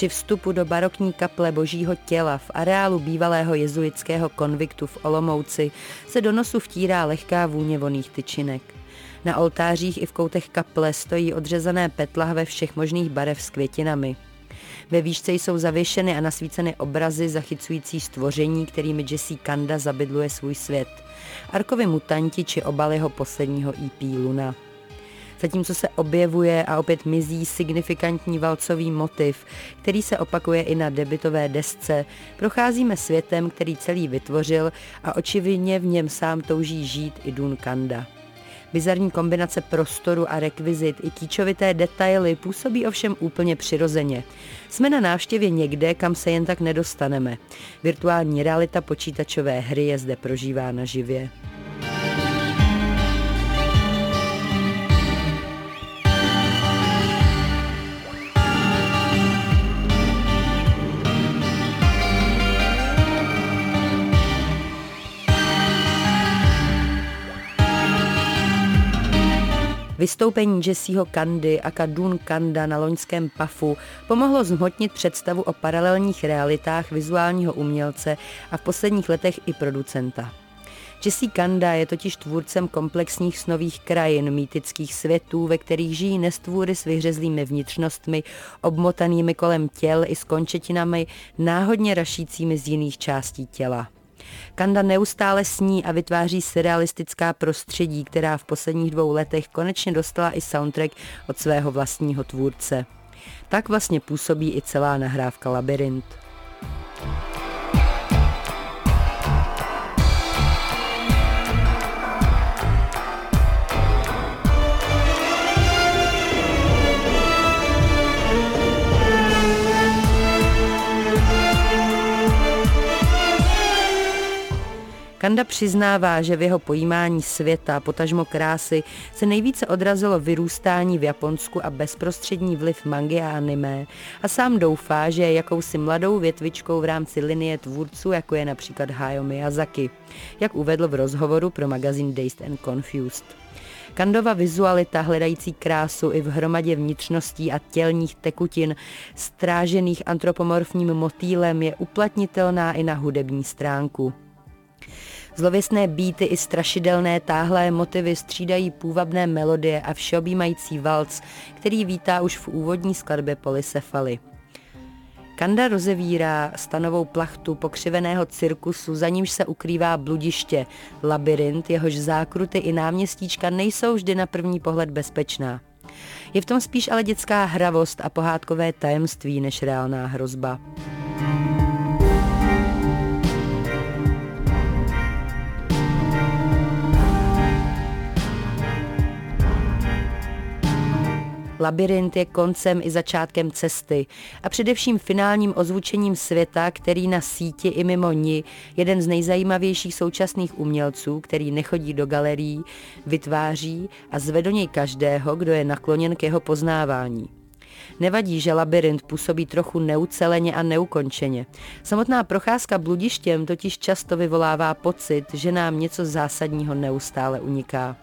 Při vstupu do barokní kaple božího těla v areálu bývalého jezuitského konviktu v Olomouci se do nosu vtírá lehká vůně voných tyčinek. Na oltářích i v koutech kaple stojí odřezané petlahve všech možných barev s květinami. Ve výšce jsou zavěšeny a nasvíceny obrazy zachycující stvoření, kterými Jesse Kanda zabydluje svůj svět. Arkovi mutanti či obaly jeho posledního EP Luna. Zatímco se objevuje a opět mizí signifikantní valcový motiv, který se opakuje i na debitové desce, procházíme světem, který celý vytvořil a očividně v něm sám touží žít i Dun Kanda. Bizarní kombinace prostoru a rekvizit i kýčovité detaily působí ovšem úplně přirozeně. Jsme na návštěvě někde, kam se jen tak nedostaneme. Virtuální realita počítačové hry je zde prožívána živě. Vystoupení Jesseho Kandy a Kadun Kanda na loňském PAFu pomohlo zhmotnit představu o paralelních realitách vizuálního umělce a v posledních letech i producenta. Jesse Kanda je totiž tvůrcem komplexních snových krajin, mýtických světů, ve kterých žijí nestvůry s vyhřezlými vnitřnostmi, obmotanými kolem těl i s končetinami, náhodně rašícími z jiných částí těla. Kanda neustále sní a vytváří surrealistická prostředí, která v posledních dvou letech konečně dostala i soundtrack od svého vlastního tvůrce. Tak vlastně působí i celá nahrávka Labyrint. Kanda přiznává, že v jeho pojímání světa, potažmo krásy, se nejvíce odrazilo vyrůstání v Japonsku a bezprostřední vliv mangy a anime a sám doufá, že je jakousi mladou větvičkou v rámci linie tvůrců, jako je například Hayao Miyazaki, jak uvedl v rozhovoru pro magazín Dazed and Confused. Kandova vizualita hledající krásu i v hromadě vnitřností a tělních tekutin, strážených antropomorfním motýlem, je uplatnitelná i na hudební stránku. Zlověstné býty i strašidelné táhlé motivy střídají půvabné melodie a všeobjímající valc, který vítá už v úvodní skladbě Polycefaly. Kanda rozevírá stanovou plachtu pokřiveného cirkusu, za nímž se ukrývá bludiště, labirint, jehož zákruty i náměstíčka nejsou vždy na první pohled bezpečná. Je v tom spíš ale dětská hravost a pohádkové tajemství než reálná hrozba. Labyrint je koncem i začátkem cesty a především finálním ozvučením světa, který na síti i mimo ní jeden z nejzajímavějších současných umělců, který nechodí do galerií, vytváří a zve do něj každého, kdo je nakloněn k jeho poznávání. Nevadí, že labirint působí trochu neuceleně a neukončeně. Samotná procházka bludištěm totiž často vyvolává pocit, že nám něco zásadního neustále uniká.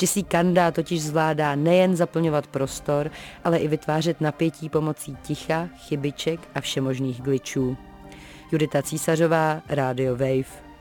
Jesse Kanda totiž zvládá nejen zaplňovat prostor, ale i vytvářet napětí pomocí ticha, chybiček a všemožných glitchů. Judita Císařová, Radio Wave.